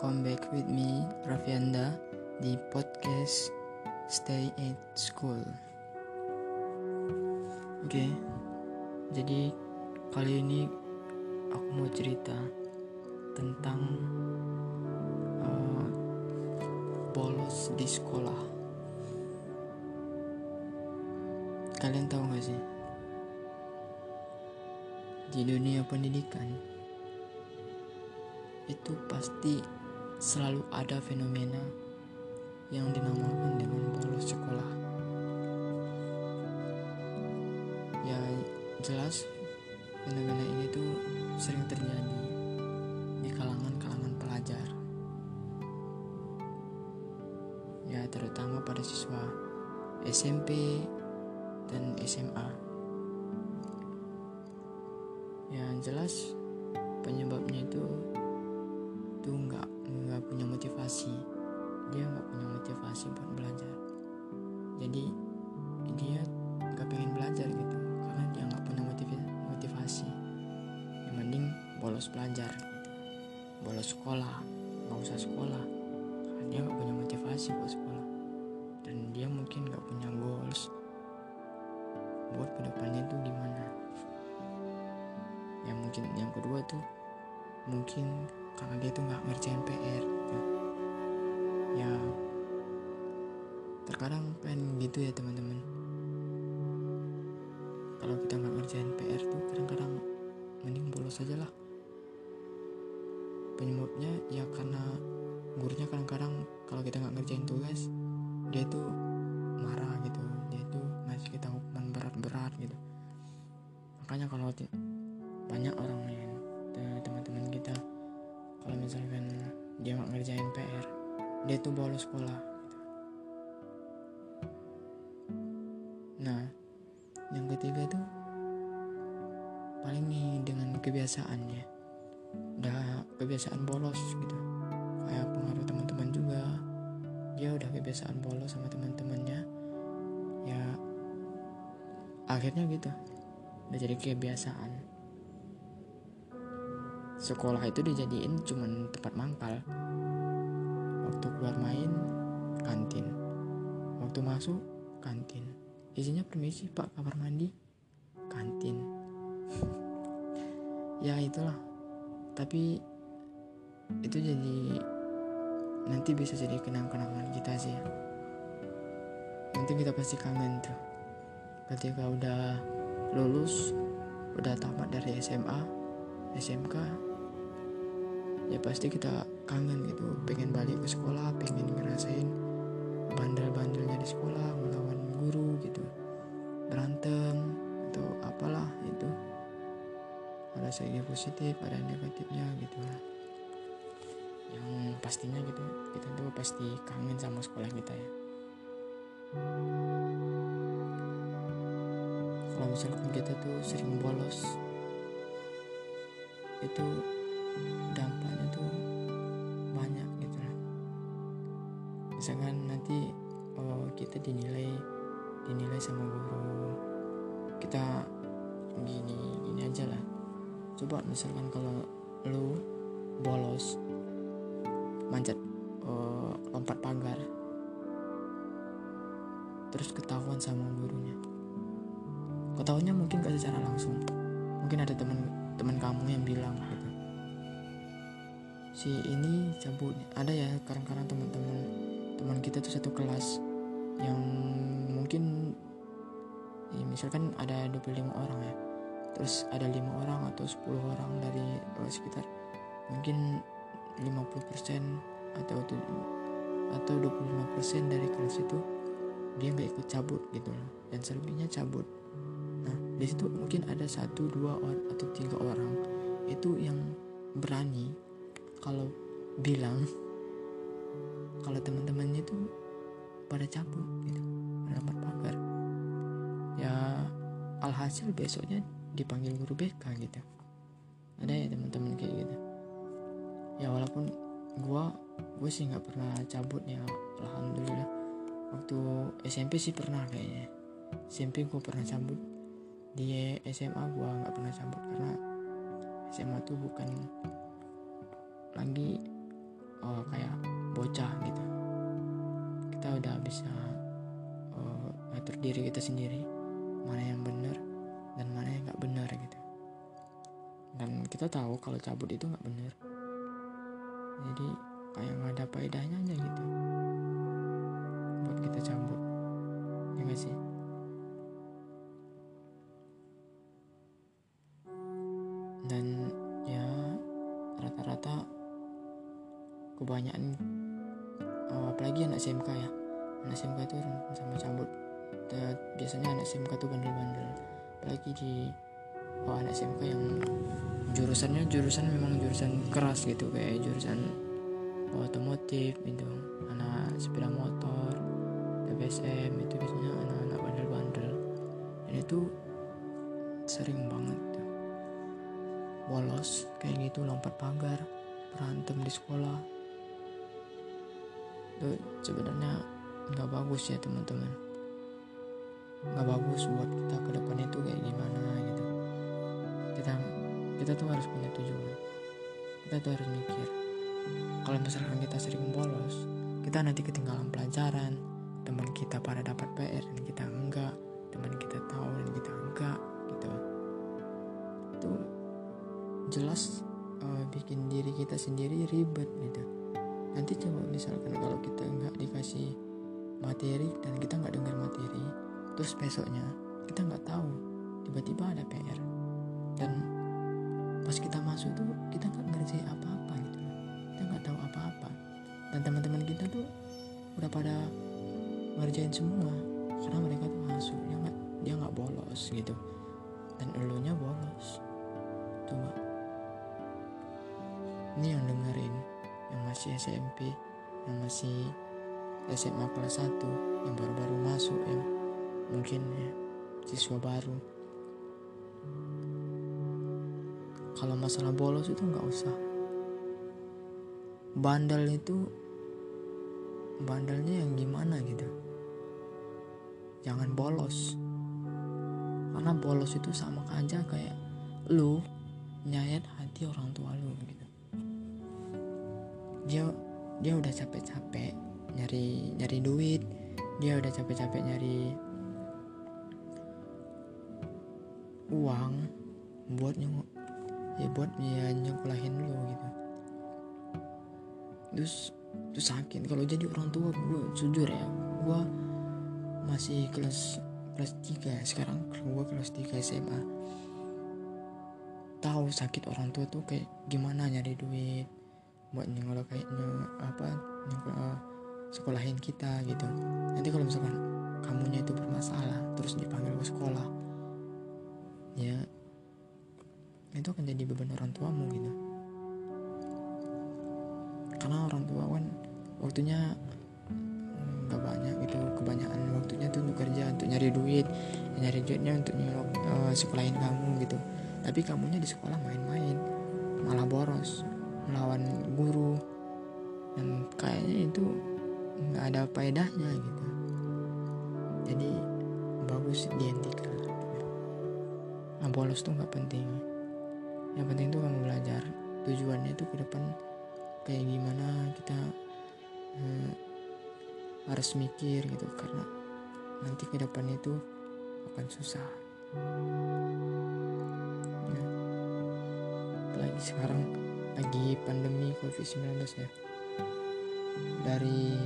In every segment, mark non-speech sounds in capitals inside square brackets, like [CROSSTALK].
welcome back with me Rafianda di podcast Stay at School. Oke, jadi kali ini aku mau cerita tentang uh, bolos di sekolah. Kalian tahu gak sih? Di dunia pendidikan itu pasti selalu ada fenomena yang dinamakan dengan bolos sekolah. Ya jelas fenomena ini tuh sering terjadi di kalangan-kalangan pelajar. Ya terutama pada siswa SMP dan SMA. Ya jelas penyebabnya itu tuh nggak nggak punya motivasi. Dia nggak punya motivasi buat belajar. Jadi dia nggak pengen belajar gitu karena dia nggak punya motivasi. Yang mending bolos belajar gitu. Bolos sekolah nggak usah sekolah. Karena dia nggak punya motivasi buat sekolah. Dan dia mungkin nggak punya goals buat ke depannya tuh gimana. Yang mungkin yang kedua tuh mungkin karena dia tuh nggak ngerjain PR gitu. ya terkadang kan gitu ya teman-teman. Kalau kita nggak ngerjain PR tuh kadang-kadang mending bolos aja lah. Penyebabnya ya karena gurunya kadang-kadang kalau kita nggak ngerjain tugas dia tuh marah gitu. Dia tuh ngasih kita hukuman berat-berat gitu. Makanya kalau misalkan dia nggak ngerjain PR dia tuh bolos sekolah. Nah yang ketiga tuh paling nih dengan kebiasaannya. Udah kebiasaan bolos gitu. Kayak pengaruh teman-teman juga. Dia udah kebiasaan bolos sama teman-temannya ya akhirnya gitu. Udah jadi kebiasaan sekolah itu dijadiin cuman tempat mangkal. Waktu keluar main kantin. Waktu masuk kantin. Isinya permisi pak kamar mandi kantin. [LAUGHS] Ya itulah. Tapi itu jadi nanti bisa jadi kenang-kenangan kita sih nanti kita pasti kangen tuh. Ketika udah lulus udah tamat dari SMA SMK ya pasti kita kangen gitu pengen balik ke sekolah pengen ngerasain bandel-bandelnya di sekolah melawan guru gitu. Berantem atau apalah itu. Ada segi positif ada negatifnya gitu lah. Yang pastinya gitu kita tuh pasti kangen sama sekolah kita ya. Kalau misalkan kita tuh sering bolos itu dampaknya tuh banyak gitu lah. Misalkan nanti oh, kita dinilai dinilai sama guru kita gini gini aja lah. Coba misalkan kalau lu bolos manjat oh, lompat pagar terus ketahuan sama gurunya. Ketahuannya mungkin gak secara langsung. Mungkin ada teman teman kamu yang bilang si ini cabut. Ada ya kadang-kadang teman-teman teman kita tuh satu kelas yang mungkin ya misalkan ada 25 orang ya terus ada lima orang atau 10 orang dari sekitar mungkin 50% atau atau 25% dari kelas itu dia nggak ikut cabut gitu loh dan selebihnya cabut. Nah di situ mungkin ada satu dua orang atau tiga orang itu yang berani kalau bilang kalau teman-temannya itu pada cabut gitu dapat pagar. Ya alhasil besoknya dipanggil guru BK gitu. Ada ya teman-teman kayak gitu. Ya walaupun gua gue sih nggak pernah cabut ya alhamdulillah. Waktu SMP sih pernah kayaknya. SMP gue pernah cabut. Di SMA gue nggak pernah cabut karena SMA tuh bukan lagi uh, kayak bocah gitu. Kita udah bisa uh, ngatur diri kita sendiri mana yang benar dan mana yang nggak benar gitu. Dan kita tahu kalau cabut itu nggak benar. Jadi kayak nggak ada faedahnya aja gitu. Buat kita cabut. Ya gak sih? Dan ya rata-rata kebanyakan oh, apalagi anak SMK ya. Anak SMK tuh sama cabut. Dan biasanya anak SMK tuh bandel-bandel. Apalagi di oh, anak SMK yang jurusannya jurusan memang jurusan keras gitu. Kayak jurusan otomotif itu anak sepeda motor TPSM itu biasanya anak-anak bandel-bandel. Dan itu sering banget bolos kayak gitu lompat pagar berantem di sekolah itu sebenarnya nggak bagus ya teman-teman. Nggak bagus buat kita ke depan itu kayak gimana gitu. Kita kita tuh harus punya tujuan. Kita tuh harus mikir kalau misalkan kita sering bolos kita nanti ketinggalan pelajaran. Teman kita pada dapat PR dan kita enggak. Teman kita tahu dan kita enggak gitu. Itu jelas uh, bikin diri kita sendiri ribet gitu nanti coba misalkan kalau kita nggak dikasih materi dan kita nggak dengar materi terus besoknya kita nggak tahu tiba-tiba ada PR dan pas kita masuk tuh kita nggak ngerjain apa-apa gitu. Kita nggak tahu apa-apa. Dan teman-teman kita tuh udah pada ngerjain semua karena mereka tuh masuk. Dia nggak dia nggak bolos gitu. Dan elunya bolos. Coba. Ini yang dengerin yang masih SMP yang masih SMA kelas 1 yang baru-baru masuk yang mungkin ya siswa baru. Kalau masalah bolos itu nggak usah. Bandel itu bandelnya yang gimana gitu? Jangan bolos. Karena bolos itu sama aja kayak lu nyayat hati orang tua lu gitu dia dia udah capek-capek nyari nyari duit. Dia udah capek-capek nyari uang buat nyung ya buat ya nyekolahin lu gitu. Terus terus sakit. Kalau jadi orang tua gue jujur ya gue masih kelas kelas 3 ya sekarang gue kelas 3 SMA tahu sakit orang tua tuh kayak gimana nyari duit buat nyengol kayak nyeng, apa uh, sekolahin kita gitu. Nanti kalau misalkan kamunya itu bermasalah terus dipanggil ke sekolah ya itu akan jadi beban orang tuamu gitu. Karena orang tua kan waktunya nggak banyak gitu kebanyakan waktunya tuh untuk kerja untuk nyari duit nyari duitnya untuk nyelok uh, sekolahin kamu gitu. Tapi kamunya di sekolah main-main malah boros melawan guru. Dan kayaknya itu nggak ada faedahnya gitu. Jadi bagus dihentikan nah bolos tuh nggak penting. Yang penting tuh kamu belajar tujuannya tuh ke depan kayak gimana kita hmm, harus mikir gitu. Karena nanti ke depan itu akan susah. Ya. apalagi sekarang lagi pandemi covid-19 ya. Dari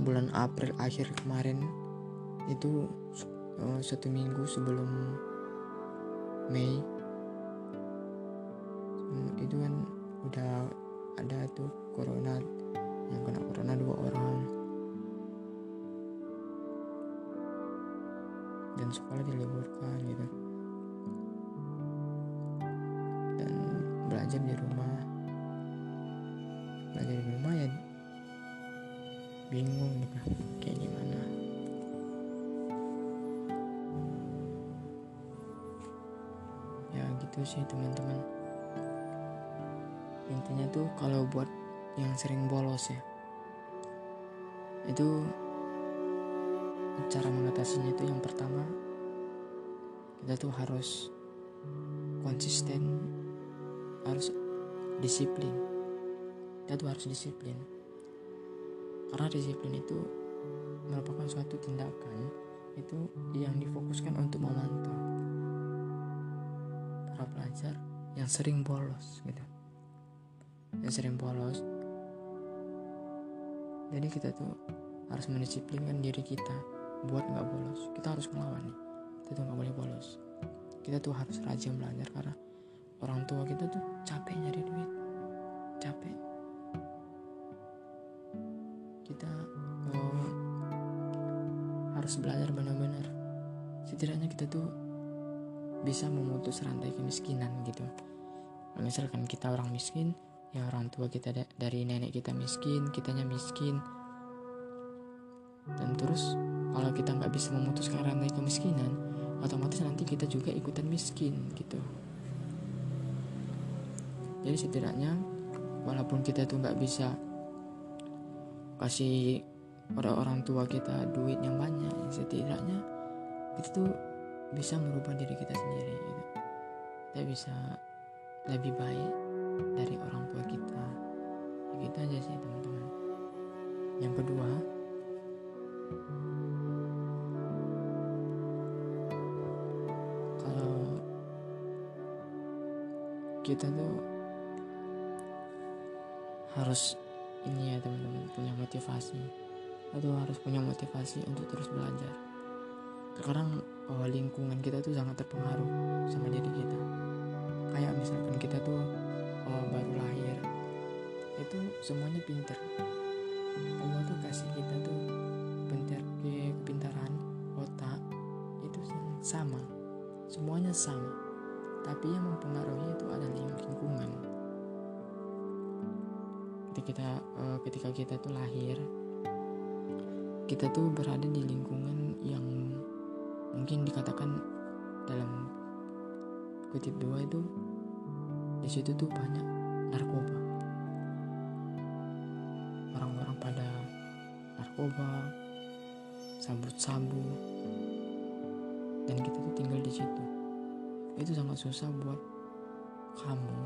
bulan April akhir kemarin itu uh, satu minggu sebelum Mei hmm, itu kan udah ada tuh corona yang kena corona dua orang. Dan sekolah diliburkan gitu belajar di rumah. Belajar di rumah ya bingung gitu kayak gimana. Ya gitu sih teman-teman. Intinya tuh kalau buat yang sering bolos ya itu cara mengatasinya itu yang pertama kita tuh harus konsisten harus disiplin. Kita tuh harus disiplin. Karena disiplin itu merupakan suatu tindakan itu yang difokuskan untuk memantau para pelajar yang sering bolos gitu. Yang sering bolos. Jadi kita tuh harus mendisiplinkan diri kita buat nggak bolos. Kita harus melawan nih. Kita tuh nggak boleh bolos. Kita tuh harus rajin belajar karena orang tua kita tuh capek nyari duit. Capek. Kita uh, harus belajar benar-benar. Setidaknya kita tuh bisa memutus rantai kemiskinan gitu. Misalkan kita orang miskin ya orang tua kita da dari nenek kita miskin kitanya miskin. Dan terus kalau kita nggak bisa memutuskan rantai kemiskinan otomatis nanti kita juga ikutan miskin gitu jadi setidaknya walaupun kita tuh nggak bisa kasih orang-orang tua kita duit yang banyak setidaknya kita tuh bisa merubah diri kita sendiri gitu. Kita bisa lebih baik dari orang tua kita. Ya, gitu aja sih teman-teman. Yang kedua kalau kita tuh harus ini ya teman-teman punya motivasi. Atau harus punya motivasi untuk terus belajar. Sekarang oh, lingkungan kita tuh sangat terpengaruh sama diri kita. Kayak misalkan kita tuh oh, baru lahir. Itu semuanya pinter. Allah tuh kasih kita tuh pinter ke kepintaran otak. Itu sama. Semuanya sama. Tapi yang mempengaruhi itu adalah lingkungan ketika kita uh, ketika kita tuh lahir kita tuh berada di lingkungan yang mungkin dikatakan dalam kutip dua itu di situ tuh banyak narkoba. Orang-orang pada narkoba sabut-sabu dan kita tuh tinggal di situ. Itu sangat susah buat kamu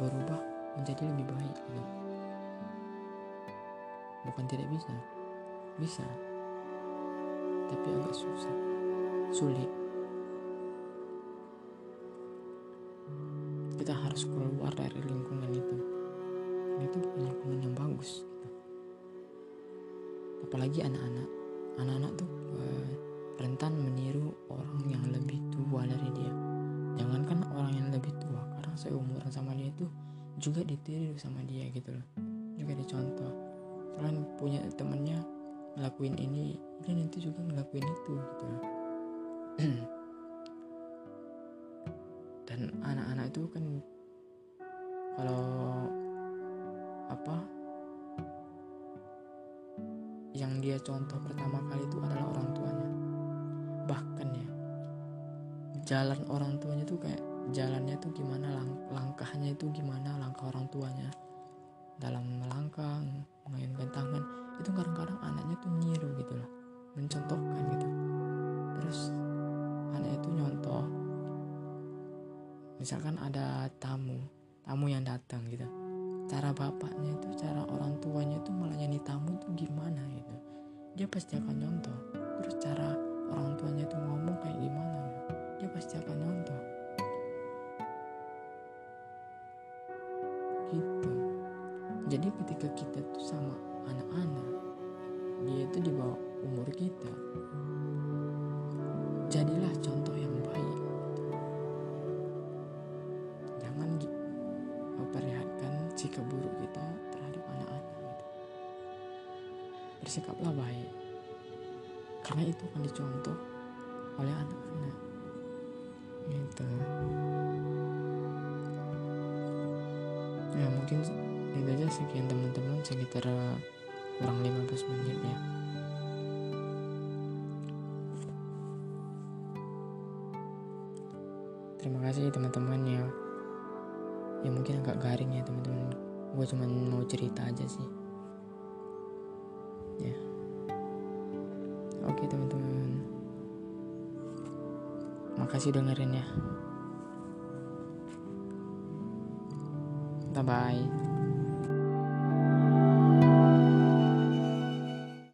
berubah menjadi lebih baik gitu. bukan tidak bisa. Bisa. Tapi agak susah. Sulit. Kita harus keluar dari lingkungan itu. Itu bukan lingkungan yang bagus gitu. apalagi anak-anak. Anak-anak tuh uh, rentan meniru orang yang lebih tua dari dia. Jangankan orang yang lebih tua. Karena seumuran sama dia itu juga ditiru sama dia gitu loh. Juga dicontoh kalian punya temennya ngelakuin ini dia nanti juga ngelakuin itu gitu loh. [CLEARS THROAT] Dan anak-anak itu kan kalau apa yang dia contoh pertama kali itu adalah orang tuanya. Bahkan ya jalan orang tuanya tuh kayak jalannya tuh gimana lang langkahnya itu gimana langkah orang tuanya dalam melangkah mengayunkan tangan. Itu kadang-kadang anaknya tuh niru gitu loh mencontohkan gitu. Terus anak itu nyontoh misalkan ada tamu tamu yang datang gitu. Cara bapaknya itu cara orang tuanya itu melayani tamu tuh gimana gitu. Dia pasti akan nyontoh terus cara orang tuanya itu ngomong kayak gimana dia pasti akan nyontoh jadi ketika kita tuh sama anak-anak dia itu di bawah umur kita. Jadilah contoh yang baik. Jangan memperlihatkan sikap buruk kita terhadap anak-anak gitu. bersikaplah baik. Karena itu akan dicontoh oleh anak-anak. Gitu. Ya mungkin itu aja sekian teman-teman. Sekitar kurang 15 menit ya. Terima kasih teman-teman ya. Ya mungkin agak garing ya teman-teman. Gue cuma mau cerita aja sih. Ya. Oke teman-teman. Makasih dengerin ya. Bye bye